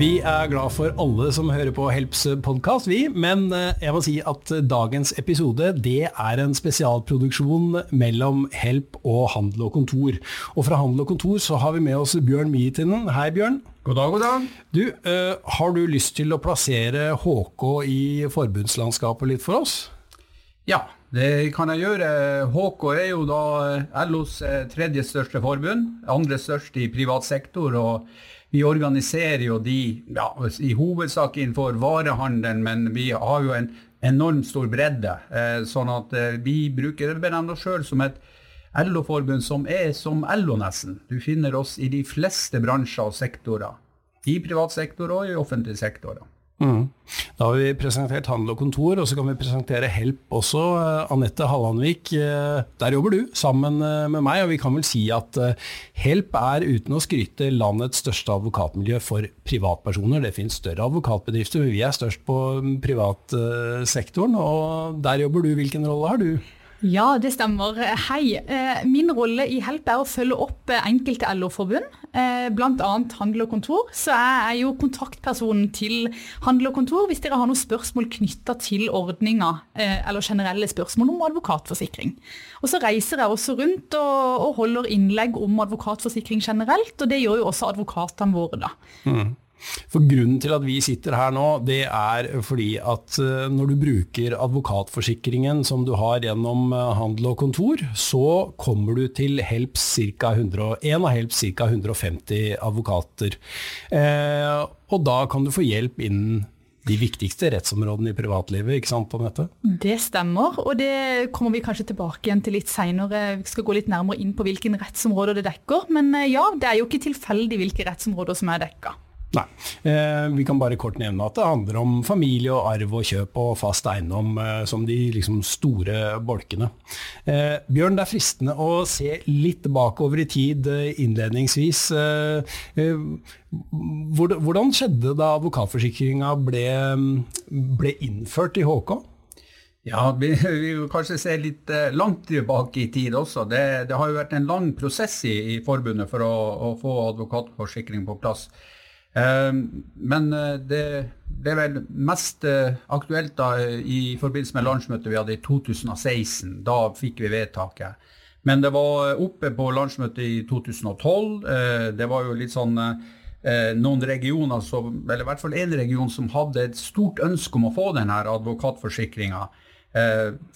Vi er glad for alle som hører på Helps podkast, vi. Men eh, jeg må si at dagens episode det er en spesialproduksjon mellom Help og Handel og Kontor. Og fra Handel og Kontor så har vi med oss Bjørn Mietinen. Hei, Bjørn. God dag, god dag. Du, uh, har du lyst til å plassere HK i forbundslandskapet litt for oss? Ja, det kan jeg gjøre. HK er jo da LOs eh, tredje største forbund, andre største i privat sektor. og vi organiserer jo de ja, i hovedsak innenfor varehandelen, men vi har jo en enormt stor bredde. Eh, sånn at eh, vi bruker benevne oss sjøl som et LO-forbund som er som LO, nesten. Du finner oss i de fleste bransjer og sektorer. I privat sektor og i offentlige sektor. Mm. Da har vi presentert Handel og Kontor, og så kan vi presentere Help også. Eh, Anette Hallandvik, eh, der jobber du sammen eh, med meg, og vi kan vel si at Help er uten å skryte landets største advokatmiljø for privatpersoner. Det finnes større advokatbedrifter, men vi er størst på mm, privatsektoren, og der jobber du. Hvilken rolle har du? Ja, det stemmer. Hei. Eh, min rolle i Help er å følge opp eh, enkelte LO-forbund, eh, bl.a. Handel og Kontor. Så jeg er jo kontaktpersonen til Handel og Kontor hvis dere har noen spørsmål knytta til ordninga, eller generelle spørsmål om advokatforsikring. Og så reiser jeg også rundt og, holder innlegg om advokatforsikring generelt, og det gjør jo også advokatene våre, da. Mm. For Grunnen til at vi sitter her nå, det er fordi at eh, når du bruker advokatforsikringen som du har gjennom eh, handel og kontor, så kommer du til Helps ca. 101 av Helps ca. 150 advokater. Eh, og da kan du få hjelp innen de viktigste rettsområdene i privatlivet, ikke sant Anette? Det stemmer, og det kommer vi kanskje tilbake igjen til litt seinere. Vi skal gå litt nærmere inn på hvilke rettsområder det dekker. Men eh, ja, det er jo ikke tilfeldig hvilke rettsområder som er dekka. Nei. Eh, vi kan bare kort nevne at det handler om familie og arv og kjøp og fast eiendom eh, som de liksom, store bolkene. Eh, Bjørn, det er fristende å se litt bakover i tid eh, innledningsvis. Eh, eh, hvordan skjedde da advokatforsikringa ble, ble, innført i HK? Ja, vi, vi vil kanskje se litt langt tilbake i tid også. Det, det, har jo vært en lang prosess i, i forbundet for å, å få advokatforsikring på plass. Ehm, men eh, det ble vel mest eh, aktuelt da i forbindelse med landsmøtet vi hadde i 2016. Da fikk vi vedtaket. Men det var oppe på landsmøtet i 2012. Eh, det var jo litt sånn noen regioner, som, eller i hvert fall én region, som hadde et stort ønske om å få denne advokatforsikringa.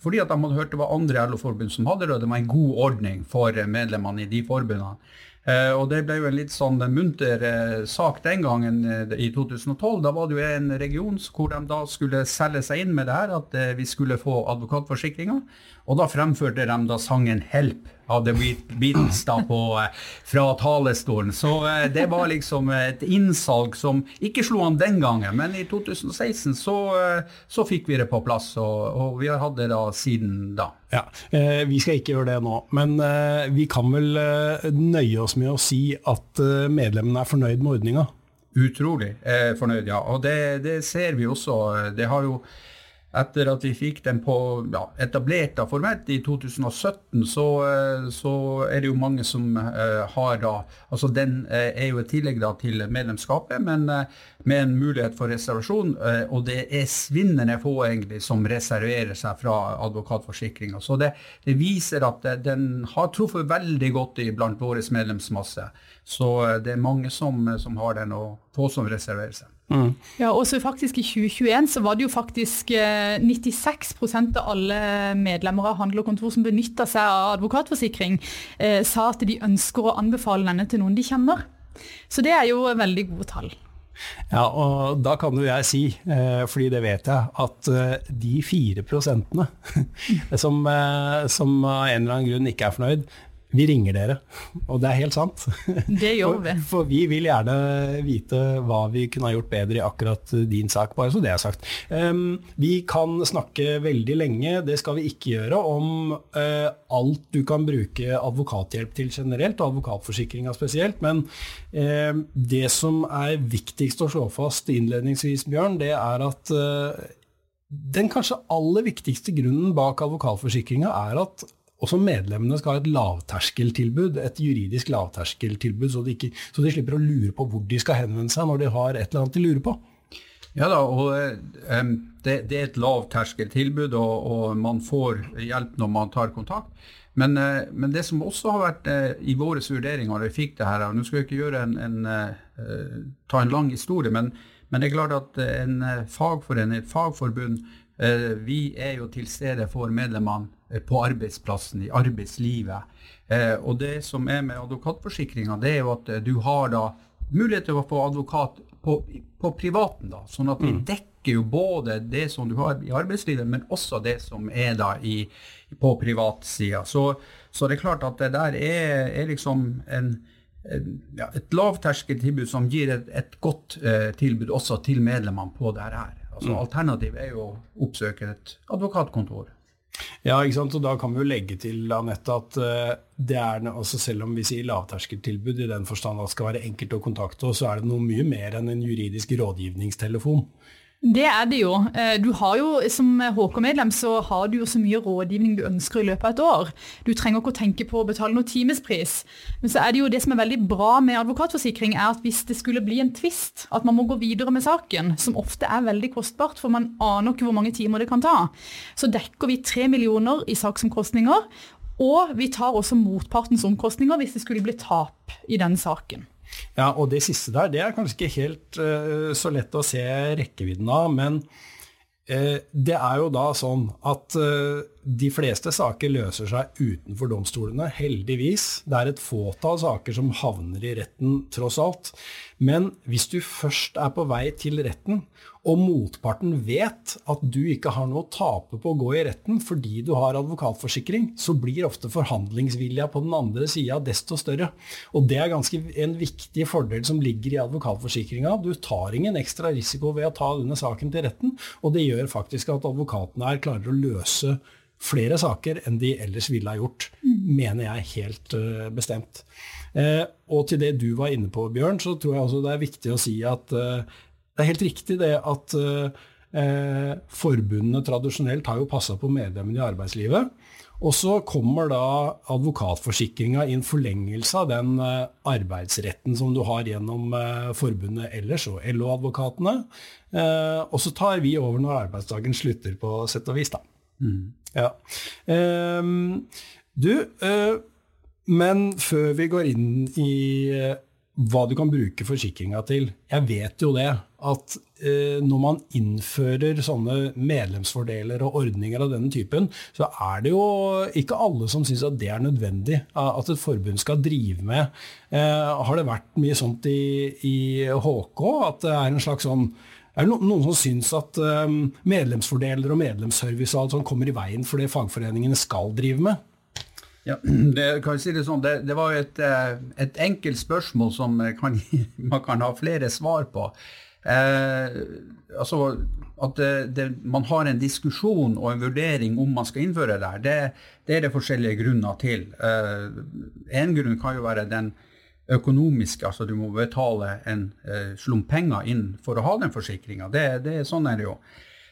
Fordi at de hadde hørt det var andre LO-forbund som hadde det, og det var en god ordning for medlemmene i de forbundene. Uh, og Det ble jo en litt sånn munter uh, sak den gangen uh, i 2012. Da var det jo en region hvor de da skulle selge seg inn med det her, at vi skulle få advokatforsikringer. Og da fremførte de da sangen 'Help' av The Beatles da på, fra talestolen. Så det var liksom et innsalg som ikke slo an den gangen, men i 2016 så, så fikk vi det på plass, og, og vi har hatt det da siden da. Ja, eh, Vi skal ikke gjøre det nå, men eh, vi kan vel eh, nøye oss med å si at eh, medlemmene er fornøyd med ordninga? Utrolig eh, fornøyd, ja. Og det, det, ser vi også. Det har jo etter at vi fikk den på ja, etablert av formelt i 2017, så, eh, så, er det jo mange som uh, har da Altså den uh, er jo et tillegg da til medlemskapet, men med en mulighet for reservasjon. og det er svinnende få egentlig som reserverer seg fra advokatforsikringa. Så det, det, viser at den har truffet veldig godt i blant vår medlemsmasse. Så det er mange som, som har den, og få som reserverer seg. Mm. Ja, og så faktisk I 2021 så var det jo faktisk 96 eh, av alle medlemmer av Handel og Kontor som benytta seg av advokatforsikring, eh, sa at de ønsker å anbefale denne til noen de kjenner. Så det er jo veldig gode tall. Ja, og da kan jo jeg si, eh, fordi det vet jeg, at eh, de fire prosentene som, som av en eller annen grunn ikke er fornøyd, vi ringer dere, og det er helt sant. Det gjør vi. For, for vi vil gjerne vite hva vi kunne ha gjort bedre i akkurat din sak, bare så det er sagt. Um, vi kan snakke veldig lenge, det skal vi ikke gjøre, om uh, alt du kan bruke advokathjelp til generelt, og advokatforsikringa spesielt. Men uh, det som er viktigst å slå fast innledningsvis, Bjørn, det er at uh, den kanskje aller viktigste grunnen bak advokatforsikringa er at også medlemmene skal ha et lavterskeltilbud, et juridisk lavterskeltilbud, så de, ikke, så de slipper å lure på hvor de skal henvende seg når de har et eller annet de lurer på. Ja da, og um, det, det, er et lavterskeltilbud, og, og man får hjelp når man tar kontakt. Men, uh, men, det som også har vært uh, i våre vurderinger da vi fikk det her, og nå skal jeg ikke en, en, ta en lang historie, men, men, det er klart at en fagforening, et fagforbund, vi er jo til stede for medlemmene Eh, på arbeidsplassen, i arbeidslivet. Eh, og det som er med advokatforsikringa, det er jo at eh, du har da mulighet til å få advokat på, på privaten. da, Sånn at vi mm. dekker jo både det som du har i arbeidslivet, men også det som er da i, på privatsida. Så, så det er klart at det der er, er liksom en, ja, et lavterskeltilbud som gir et, et godt eh, tilbud også til medlemmene på dette her. Altså, mm. Alternativet er jo å oppsøke et advokatkontor. Ja, ikke sant? og da kan vi jo legge til Annette, at uh, det er, altså selv om vi sier lavterskeltilbud i den forstand at det skal være enkelt å kontakte oss, så er det noe mye mer enn en juridisk rådgivningstelefon. Det er det jo. Eh, du har jo, Som HK-medlem så har du jo så mye rådgivning du ønsker i løpet av et år. Du trenger ikke å tenke på å betale noe timespris. Men så er det jo det som er veldig bra med advokatforsikring, er at hvis det skulle bli en tvist, at man må gå videre med saken, som ofte er veldig kostbart, for man aner ikke hvor mange timer det kan ta, så dekker vi tre millioner i saksomkostninger. Og vi tar også motpartens omkostninger hvis det skulle bli tap i den saken. Ja, og det siste der, det er kanskje ikke helt uh, så lett å se rekkevidden av, men uh, det er jo da sånn at uh, de fleste saker løser seg utenfor domstolene, heldigvis. Det er et fåtall saker som havner i retten, tross alt. Men hvis du først er på vei til retten, og motparten vet at du ikke har noe å tape på å gå i retten fordi du har advokatforsikring, så blir ofte forhandlingsvilja på den andre sida desto større. Og det er ganske en viktig fordel som ligger i advokatforsikringa. Du tar ingen ekstra risiko ved å ta denne saken til retten, og det gjør faktisk at advokatene her klarer å løse flere saker enn de ellers ville ha gjort, mm. mener jeg helt uh, bestemt. Uh, og til det du var inne på, Bjørn, så tror jeg også det er viktig å si at uh, det er helt riktig det at forbundene tradisjonelt har jo passa på medlemmene i arbeidslivet. Og så kommer da advokatforsikringa i en forlengelse av den arbeidsretten som du har gjennom forbundet ellers, og LO-advokatene. Og så tar vi over når arbeidsdagen slutter, på sett og vis. da. Mm. Ja. Um, du, uh, men før vi går inn i uh, hva du kan bruke forsikringa til. Jeg vet jo det, at uh, når man innfører sånne medlemsfordeler og ordninger av denne typen, så er det jo ikke alle som syns at det er nødvendig at et forbund skal drive med. Har det vært mye sånt i, i, HK? At det er en slags sånn er det noen som syns at um, medlemsfordeler og medlemsservice og alt sånt kommer i veien for det fagforeningene skal drive med? Ja, det, kan si det, sånn, det, det var et, eh, et, enkelt spørsmål som kan, man kan ha flere svar på. Eh, altså At det, man har en diskusjon og en vurdering om man skal innføre det her, det, er det forskjellige grunner til. Eh, en grunn kan jo være den økonomiske, altså du må betale en eh, slump penger inn for å ha den forsikringa. Sånn er det jo.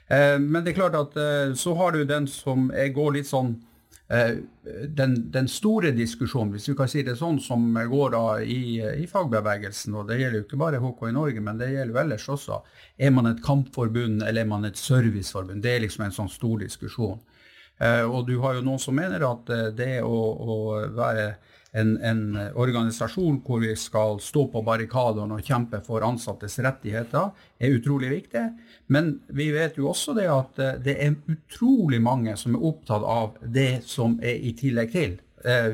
Eh, men det er klart at eh, så har du den som går litt sånn Eh, den, den, store diskusjonen, hvis vi kan si det sånn, som går da i, i, fagbevegelsen, og det gjelder jo ikke bare HK i Norge, men det gjelder jo ellers også, er man et kampforbund eller er man et serviceforbund? Det er liksom en sånn stor diskusjon. Eh, og du har jo noen som mener at eh, det å, å være en, en, organisasjon hvor vi skal stå på barrikadene og kjempe for ansattes rettigheter, er utrolig viktig. Men vi vet jo også det at eh, det er utrolig mange som er opptatt av det som er i tillegg til.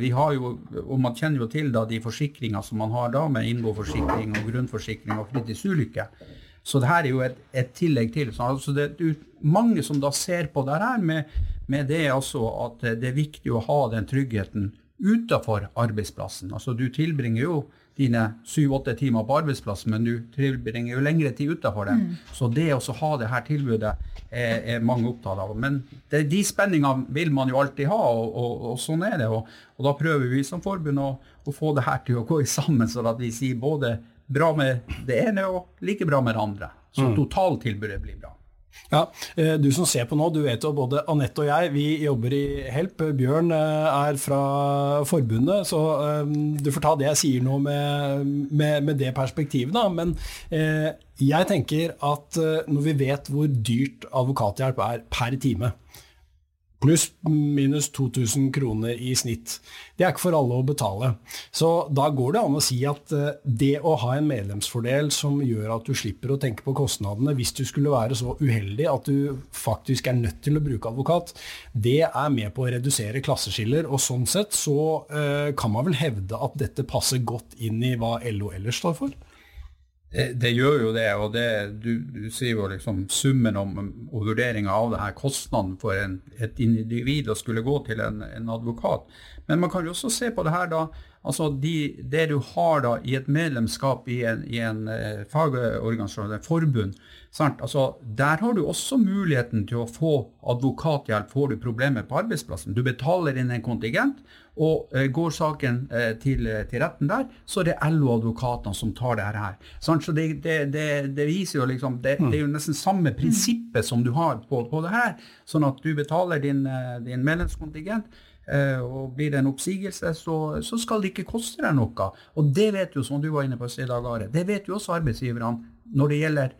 Vi har jo, og Man kjenner jo til da de forsikringer som man har da, med innboforsikring og grunnforsikring og fritidsulykker. Så det her er jo et, et tillegg til. Så altså det er mange som da ser på det her med, med det altså at det er viktig å ha den tryggheten utafor arbeidsplassen. Altså Du tilbringer jo dine syv-åtte timer på arbeidsplassen, men du tilbringer jo lengre tid utafor den. Mm. Så det å ha det her tilbudet er, er, mange opptatt av. Men det, de spenningene vil man jo alltid ha, og, og, og sånn er det. Og, og, da prøver vi som forbund å, å, få det her til å gå sammen, sånn at vi sier både bra med det ene og like bra med det andre. Så mm. totaltilbudet blir bra. Ja, Du som ser på nå, du vet jo både Anette og jeg, vi jobber i Help. Bjørn er fra forbundet, så du får ta det jeg sier nå med, med, med det perspektivet. da, Men jeg tenker at når vi vet hvor dyrt advokathjelp er per time, pluss minus 2000 kroner i snitt. Det er ikke for alle å betale. Så da går det an å si at eh, det å ha en medlemsfordel som gjør at du slipper å tenke på kostnadene hvis du skulle være så uheldig at du faktisk er nødt til å bruke advokat, det er med på å redusere klasseskiller. Og sånn sett så uh, kan man vel hevde at dette passer godt inn i hva LO ellers står for? Det, gjør jo det, og det, du, du, sier jo liksom summen om, og vurderinga av det her, kostnaden for en, et individ å skulle gå til en, en, advokat. Men man kan jo også se på det her da, altså de, det du har da i et medlemskap i en, i en eh, fagorganisasjon, et forbund, altså, der har du også muligheten til å få advokathjelp får du problemer på arbeidsplassen. Du betaler inn en kontingent, og eh, går saken eh, til, til, retten der, så er det LO-advokatene som tar det her. Sant? så det, det, det, det, viser jo liksom det, det, er jo nesten samme prinsippet som du har på, på det her. Sånn at du betaler din, eh, din medlemskontingent. Og blir det en oppsigelse, så, så, skal det ikke koste deg noe. Og det vet jo, som du var inne på i dag, Are, det vet jo også arbeidsgiverne når det gjelder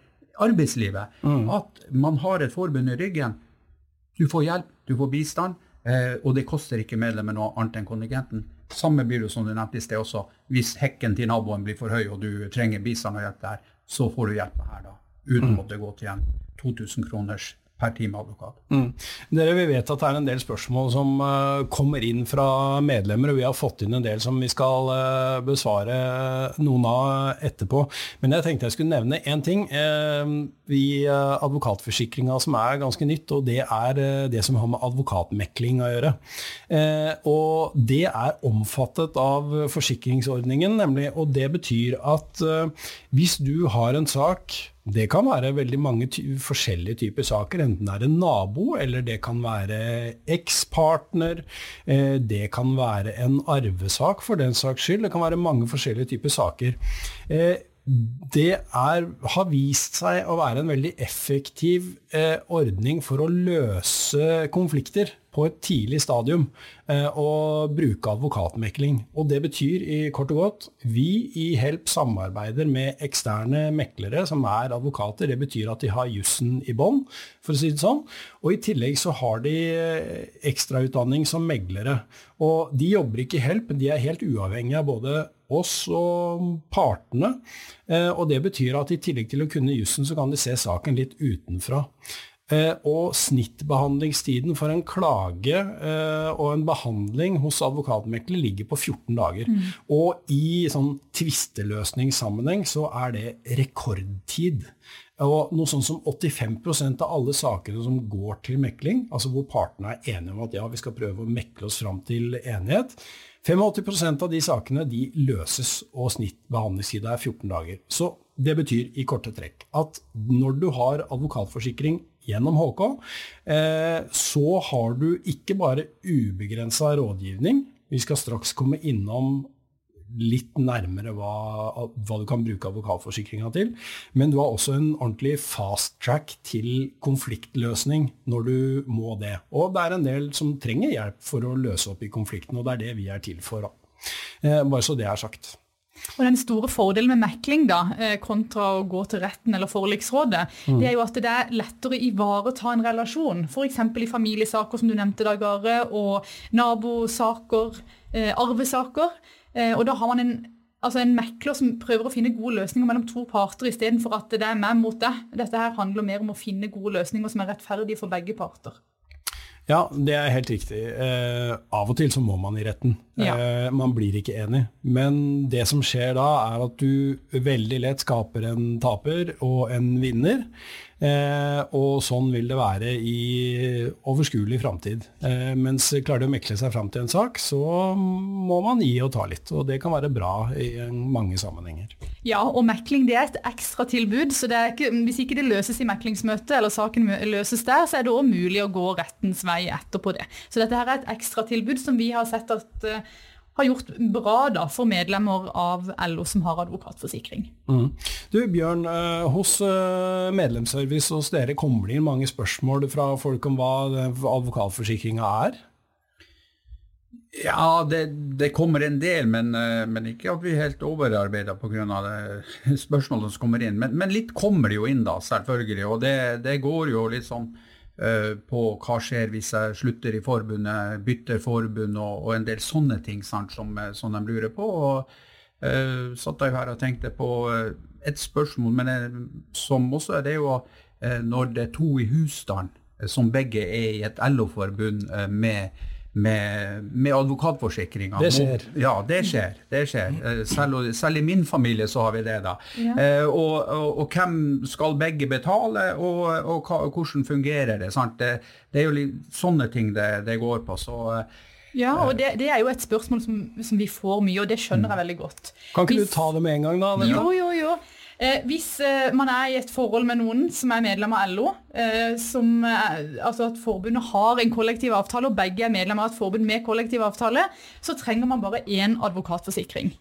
arbeidslivet. Mm. At man har et forbund i ryggen. Du får hjelp, du får bistand. Eh, og det koster ikke medlemmet noe annet enn kontingenten. Samme blir det som du nevnte i sted også. Hvis hekken til naboen blir for høy og du trenger bistand og hjelp der, så får du hjelp her da. Uten å mm. måtte gå til en 2000 kroners per time advokat. Mm. Dere, Vi vet at det er en del spørsmål som uh, kommer inn fra medlemmer, og vi har fått inn en del som vi skal uh, besvare noen av etterpå. Men jeg tenkte jeg skulle nevne én ting. Uh, vi Advokatforsikringa som er ganske nytt, og det er det som har med advokatmekling å gjøre. og det er omfattet av forsikringsordningen, nemlig, og det betyr at hvis du har en sak det kan være veldig mange ty forskjellige typer saker, enten det er en nabo, eller det kan være ekspartner, eh, det kan være en arvesak for den saks skyld, det kan være mange forskjellige typer saker. Eh, det er, har vist seg å være en veldig effektiv eh, ordning for å løse konflikter på et tidlig stadium eh, og bruke advokatmekling. Og det betyr i kort og godt vi i Help samarbeider med eksterne meklere som er advokater. Det betyr at de har jussen i bånn, for å si det sånn. Og i tillegg så har de eh, ekstrautdanning som meglere. Og de jobber ikke i Help, de er helt uavhengige av både oss og partene. Eh, og det betyr at i tillegg til å kunne jussen, så kan de se saken litt utenfra. Eh, og snittbehandlingstiden for en klage eh, og en behandling hos advokatmekler ligger på 14 dager. Mm. Og i sånn tvisteløsningssammenheng så er det rekordtid. Og noe sånn som 85% av alle sakene som går til mekling, altså hvor partene er enige om at ja, vi skal prøve å mekle oss fram til enighet, 85% av de sakene de løses, og snittbehandlingstid er 14 dager. Så det betyr i korte trekk at når du har advokatforsikring gjennom HK, eh, så har du ikke bare ubegrensa rådgivning. Vi skal straks komme innom litt nærmere hva, hva du kan bruke advokatforsikringa til. Men du har også en ordentlig fast track til konfliktløsning når du må det. Og det er en del som trenger hjelp for å løse opp i konflikten, og det er det vi er til for. Eh, bare så det er sagt. Og Den store fordelen med mekling da, eh, kontra å gå til retten eller forliksrådet, mm. det er jo at det er lettere å ivareta en relasjon. F.eks. i familiesaker, som du nevnte, Dag Are, og nabosaker, eh, arvesaker. Eh, og da har man en, altså en mekler som prøver å finne gode løsninger mellom to parter, istedenfor at det er meg mot deg. Dette her handler mer om å finne gode løsninger som er rettferdige for begge parter. Ja, det er helt riktig. Eh, av og til så må man i retten. Ja. Eh, man blir ikke enig. Men det som skjer da, er at du veldig lett skaper en taper og en vinner. Eh, og sånn vil det være i overskuelig framtid. Eh, mens klarer du å mekle seg fram til en sak, så må man gi og ta litt. Og det kan være bra i mange sammenhenger. Ja, og mekling det er et ekstra tilbud. så ikke, Hvis ikke det løses i meklingsmøtet, eller saken løses der, så er det òg mulig å gå rettens vei etterpå det. Så dette her er et ekstratilbud som vi har sett at uh, har gjort bra da, for medlemmer av LO som har advokatforsikring. Mm. Du Bjørn, uh, hos uh, medlemsservice hos dere kommer det inn mange spørsmål fra folk om hva advokatforsikringa er? Ja, det, det, kommer en del, men, eh, men ikke at vi er helt overarbeida pga. spørsmålene som kommer inn. Men, men, litt kommer det jo inn, da, selvfølgelig. Og det, det går jo litt sånn uh, på hva skjer hvis jeg slutter i forbundet, bytter forbund og, og en del sånne ting sant, som, som, de lurer på. Og uh, satt jeg her og tenkte på uh, et spørsmål, men uh, som også er det jo når det er to i husstand som begge er i et LO-forbund med med, med advokatforsikringa. Det skjer. Ja, det skjer. Det skjer. Eh, selv, selv, i min familie så har vi det. da. Ja. Eh, og, og, og, hvem skal begge betale, og, og hvordan fungerer det? sant? Det, det, er jo litt sånne ting det, det går på. så... Eh, ja, og det, det, er jo et spørsmål som, som, vi får mye, og det skjønner jeg veldig godt. Kan ikke Hvis, du ta det med en gang, da? Jo, jo, jo. Eh, hvis eh, man er i et forhold med noen som er medlem av LO, eh, som, altså at forbundet har en kollektiv avtale, og begge er medlem av et forbund med kollektiv avtale, så trenger man bare én advokatforsikring.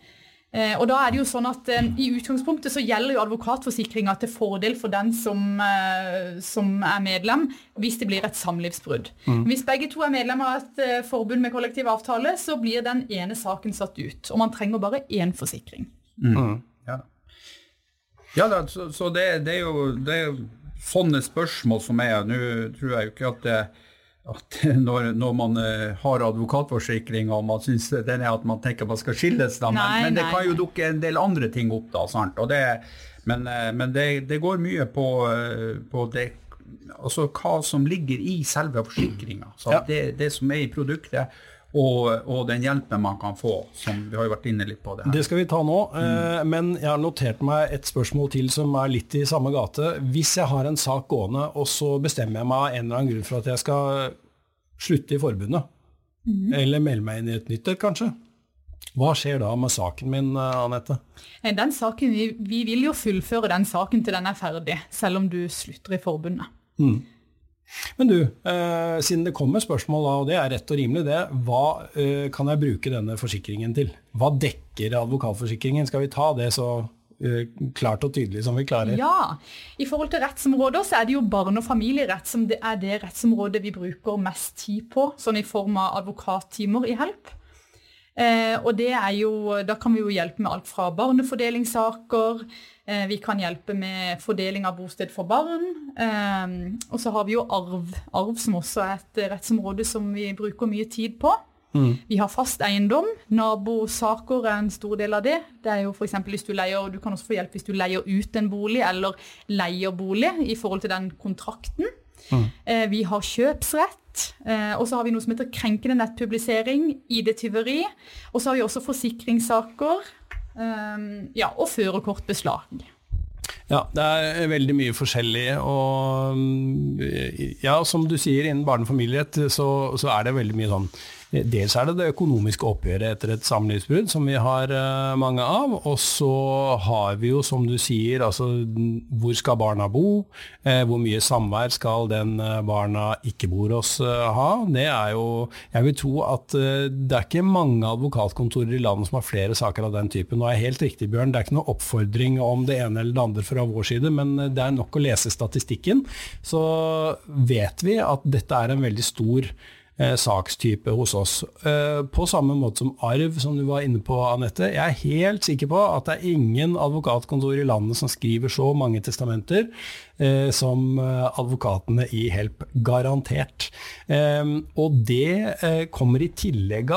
Eh, og da er det jo sånn at eh, I utgangspunktet så gjelder jo advokatforsikringa til fordel for den som, eh, som, er medlem, hvis det blir et samlivsbrudd. Mm. Hvis begge to er medlem av et forbund med kollektiv avtale, så blir den ene saken satt ut. Og man trenger bare én forsikring. Mm. Ja. Da, så, så det, det, er jo, det, er jo, sånne spørsmål som er. Nå tror jeg jo ikke at, det, at når, når, man uh, har advokatforsikring og man syns den er at man tenker man skal skilles, da, nei, men, det det kan jo dukke en del andre ting opp. da, sant? Det, men, uh, men det, går mye på, uh, på det altså hva som ligger i selve forsikringa. Ja. Det, det som er i produktet og, og, den hjelpen man kan få. som Vi har jo vært inne litt på det her. Det skal vi ta nå. Mm. Men jeg har notert meg et spørsmål til som er litt i samme gate. Hvis jeg har en sak gående, og så bestemmer jeg meg av en eller annen grunn for at jeg skal slutte i forbundet, mm. eller melde meg inn i et nytt et, kanskje. Hva skjer da med saken min, eh, Anette? Den saken, vi, vi, vil jo fullføre den saken til den er ferdig, selv om du slutter i forbundet. Mm. Men du, eh, siden det kommer spørsmål, og det er rett og rimelig det, hva eh, kan jeg bruke denne forsikringen til? Hva dekker advokatforsikringen? Skal vi ta det så eh, klart og tydelig som vi klarer? Ja, i forhold til rettsområder så er det jo barne- og familierett som det er det rettsområdet vi bruker mest tid på, sånn i form av advokattimer i HELP. Eh, og det er jo, da kan vi jo hjelpe med alt fra barnefordelingssaker, vi kan hjelpe med fordeling av bosted for barn. Eh, og så har vi jo arv, arv som også er et rettsområde som vi bruker mye tid på. Mm. Vi har fast eiendom. Nabosaker er en stor del av det. Det er jo for hvis Du leier, du kan også få hjelp hvis du leier ut en bolig eller leier bolig i forhold til den kontrakten. Mm. Eh, vi har kjøpsrett. Og så har vi noe som heter krenkende nettpublisering, ID-tyveri. Og så har vi også forsikringssaker ja, og førerkortbeslag. Ja, det er veldig mye forskjellig. Og ja, som du sier, innen barne- så, så, er det veldig mye sånn Dels er det det økonomiske oppgjøret etter et samlivsbrudd, som vi har uh, mange av. Og så har vi jo, som du sier, altså hvor skal barna bo? Eh, hvor mye samvær skal den uh, barna ikke bor hos ha? Det er jo Jeg vil tro at det er ikke mange advokatkontorer i landet som har flere saker av den typen. Og er helt riktig, Bjørn, det er ikke noe oppfordring om det ene eller det andre fra vår side, men det er nok å lese statistikken. Så vet vi at dette er en veldig stor eh, sakstype hos oss. Eh, på samme måte som arv, som du var inne på, Anette. Jeg er helt sikker på at det er ingen advokatkontor i landet som skriver så mange testamenter som eh, advokatene i Help. Garantert. Eh, og det eh, kommer i tillegg,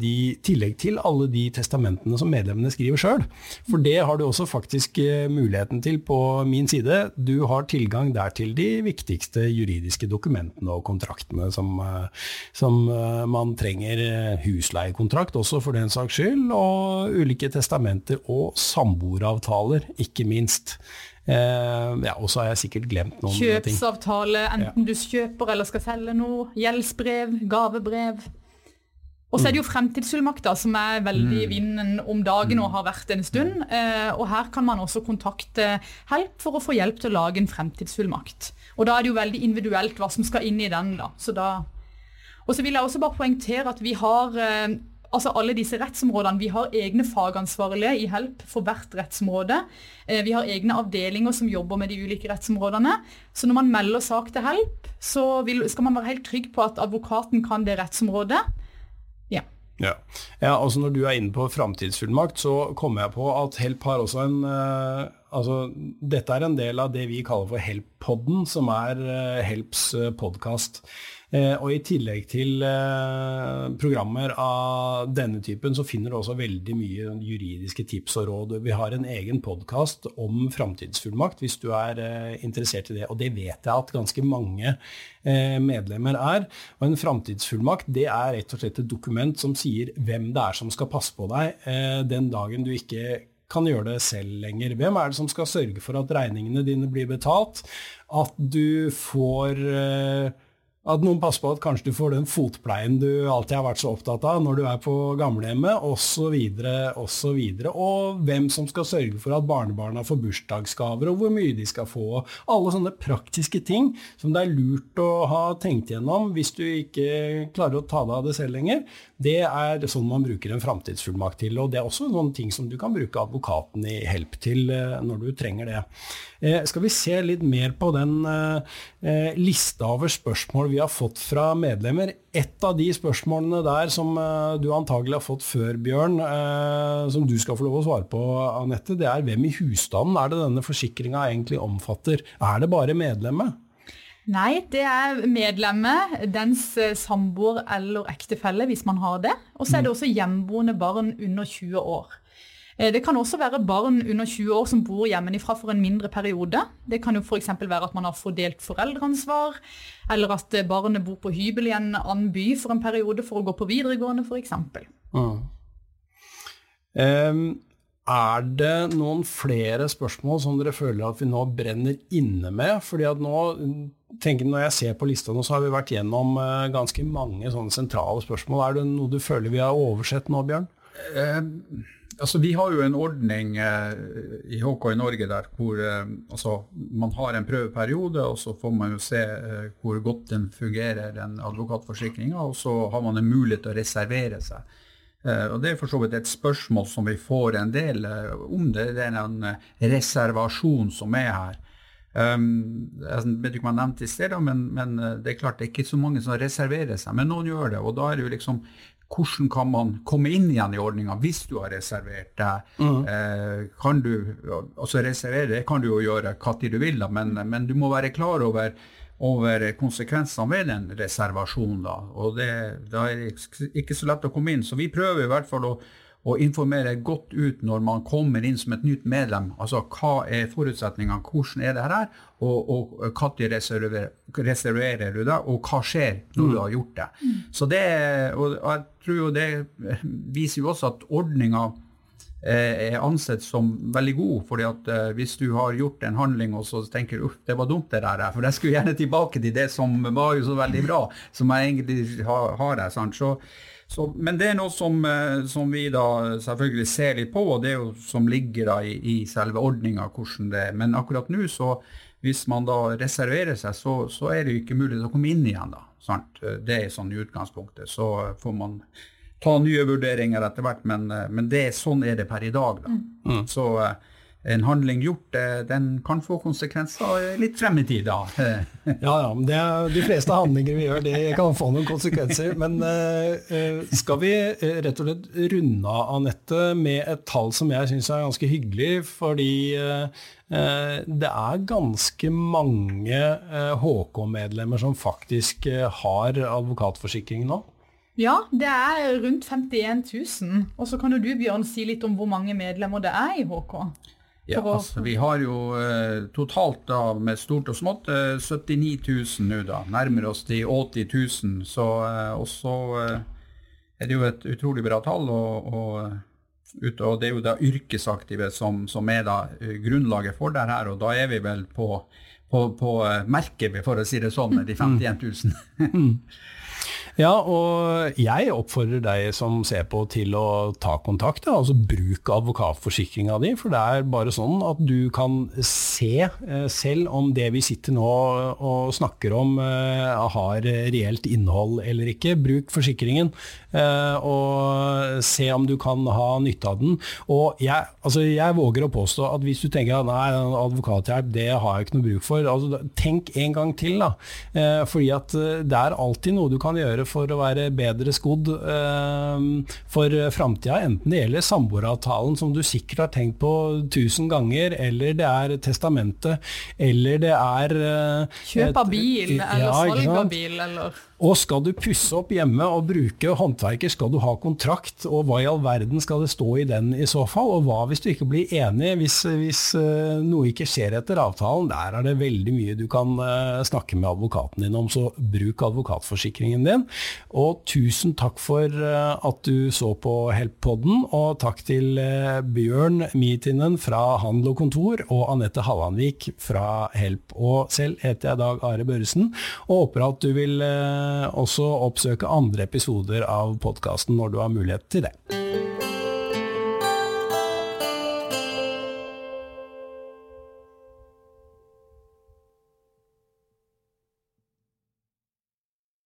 de, tillegg, til alle de testamentene som medlemmene skriver sjøl. For det har du også faktisk eh, muligheten til på min side. Du har tilgang der til de viktigste juridiske dokumentene og kontraktene som, eh, som man trenger. Husleiekontrakt også, for den saks skyld, og ulike testamenter og samboeravtaler, ikke minst. Eh, ja, og så har jeg sikkert glemt noen Kjøpsavtale, enten ja. du kjøper eller skal selge noe. Gjeldsbrev, gavebrev. Og så er det jo fremtidsfullmakter, som er veldig i mm. vinden om dagen og mm. har vært en stund. Eh, og her kan man også kontakte Help for å få hjelp til å lage en fremtidsfullmakt. Og da er det jo veldig individuelt hva som skal inn i den. da. Så da og så vil jeg også bare poengtere at vi har eh, altså alle disse rettsområdene. Vi har egne fagansvarlige i HELP for hvert rettsområde. Eh, vi har egne avdelinger som jobber med de ulike rettsområdene. Så når man melder sak til HELP, så vil, skal man være helt trygg på at advokaten kan det rettsområdet. Ja. Ja. ja, altså Når du er inne på framtidsfullmakt, så kommer jeg på at HELP har også en uh, altså Dette er en del av det vi kaller for HELP-podden, som er uh, HELPs podkast. Eh, og I tillegg til eh, programmer av denne typen, så finner du også veldig mye juridiske tips og råd. Vi har en egen podkast om framtidsfullmakt, hvis du er eh, interessert i det. Og det vet jeg at ganske mange medlemmer er. Og En framtidsfullmakt det er rett og slett et dokument som sier hvem det er som skal passe på deg den dagen du ikke kan gjøre det selv lenger. Hvem er det som skal sørge for at regningene dine blir betalt? At du får at noen passer på at kanskje du får den fotpleien du alltid har vært så opptatt av når du er på gamlehjemmet, osv., osv. Og, hvem som skal sørge for at barnebarna får bursdagsgaver, og hvor mye de skal få. Alle sånne praktiske ting som det er lurt å ha tenkt gjennom hvis du ikke klarer å ta deg av det selv lenger. Det er sånn man bruker en framtidsfullmakt til. Og det er også noen ting som du kan bruke advokaten i help til eh, når du trenger det. Eh, skal vi se litt mer på den eh, lista over spørsmål vi har fått fra medlemmer. Et av de spørsmålene der som du antagelig har fått før, Bjørn, som du skal få lov å svare på, Anette, det er hvem i husstanden er det denne forsikringa egentlig omfatter? Er det bare medlemmet? Nei, det er medlemmet, dens samboer eller ektefelle, hvis man har det. Og så er det mm. også hjemboende barn under 20 år. Eh, det kan også være barn under 20 år som bor hjemmefra for en mindre periode. Det kan jo f.eks. være at man har fordelt foreldreansvar, eller at eh, barnet bor på hybel i en annen by for en periode for å gå på videregående f.eks. Mm. Um, er det noen flere spørsmål som dere føler at vi nå brenner inne med? Fordi at nå, tenker Når jeg ser på lista nå, så har vi vært gjennom uh, ganske mange sånne sentrale spørsmål. Er det noe du føler vi har oversett nå, Bjørn? Uh, Altså, vi har jo en ordning eh, i HK i Norge der hvor eh, altså, man har en prøveperiode, og så får man jo se eh, hvor godt den fungerer, den advokatforsikringa, og så har man en mulighet til å reservere seg. Eh, og Det er for så vidt et spørsmål som vi får en del eh, om. Det, det er en eh, reservasjon som er her. Um, jeg vet ikke om jeg nevnte i sted, men, men, det er klart det er ikke så mange som reserverer seg. Men noen gjør det. og da er det jo liksom hvordan kan man komme inn igjen i ordninga hvis du har reservert deg? Mm. Eh, kan du, altså Reservere det kan du jo gjøre når du vil, da, men, men, du må være klar over, over konsekvensene ved den reservasjonen. da, og det, Da er det ikke så lett å komme inn. Så vi prøver i hvert fall å og informere godt ut når man kommer inn som et nytt medlem. Altså hva er forutsetningene, hvordan er det her, og, og når reserverer, reserverer, du det, og hva skjer når mm. du har gjort det. Mm. Så det, og jeg tror jo det viser jo også at ordninga eh, er ansett som veldig god. fordi at eh, Hvis du har gjort en handling og så tenker du det var dumt det der, for jeg skulle gjerne tilbake til det som var jo så veldig bra, som jeg egentlig har, har her. sant? Så, så, men det er noe som, eh, som, vi da selvfølgelig ser litt på, og det er jo som ligger da i, i selve ordninga hvordan det er. Men akkurat nå, så hvis man da reserverer seg, så, så er det jo ikke mulig å komme inn igjen. da, sant? Det er sånn i utgangspunktet. Så får man ta nye vurderinger etter hvert, men, eh, men det, sånn er det per i dag. da. Mm. Så eh, en handling gjort, eh, den kan få konsekvenser litt frem i tid, da. ja, ja. men det, De fleste handlinger vi gjør, det kan få noen konsekvenser. Men uh, skal vi rett og slett runde av, Anette, med et tall som jeg syns er ganske hyggelig? Fordi uh, det er ganske mange HK-medlemmer som faktisk har advokatforsikring nå? Ja, det er rundt 51 000. Og så kan jo du Bjørn, si litt om hvor mange medlemmer det er i HK? Ja, altså, vi har jo eh, totalt da, med stort og smått eh, 79 000 nå, da. Nærmer oss de 80 000. Så, eh, og så eh, er det jo et utrolig bra tall. Og, og, og det er jo da yrkesaktive som, som er da eh, grunnlaget for det her. Og da er vi vel på, på, på eh, merket, for å si det sånn, med de 51 000. Ja, og jeg oppfordrer deg som ser på til å ta kontakt. Da. Altså bruk advokatforsikringa di, for det er bare sånn at du kan se eh, selv om det vi sitter nå og snakker om eh, har reelt innhold eller ikke. Bruk forsikringen eh, og se om du kan ha nytte av den. Og jeg, altså jeg våger å påstå at hvis du tenker at nei, advokathjelp det har jeg ikke noe bruk for, altså, tenk en gang til. da. Fordi at det er alltid noe du kan gjøre for å være bedre skodd for framtida, enten det gjelder samboeravtalen som du sikkert har tenkt på tusen ganger, eller det er testamentet, eller det er Kjøp av bil, eller ja, salg av bil, eller og skal du pusse opp hjemme og bruke håndverker, skal du ha kontrakt, og hva i all verden skal det stå i den i så fall? Og hva hvis du ikke blir enig, hvis, hvis uh, noe ikke skjer etter avtalen? Der er det veldig mye du kan uh, snakke med advokaten din om, så bruk advokatforsikringen din. Og tusen takk for uh, at du så på Help-podden, og takk til Bjørn Mietinen fra Handel og Kontor og Anette Hallandvik fra Help. Og selv heter jeg Dag Are Børresen, og håper at du vil også oppsøke andre episoder av podkasten når du har mulighet til det.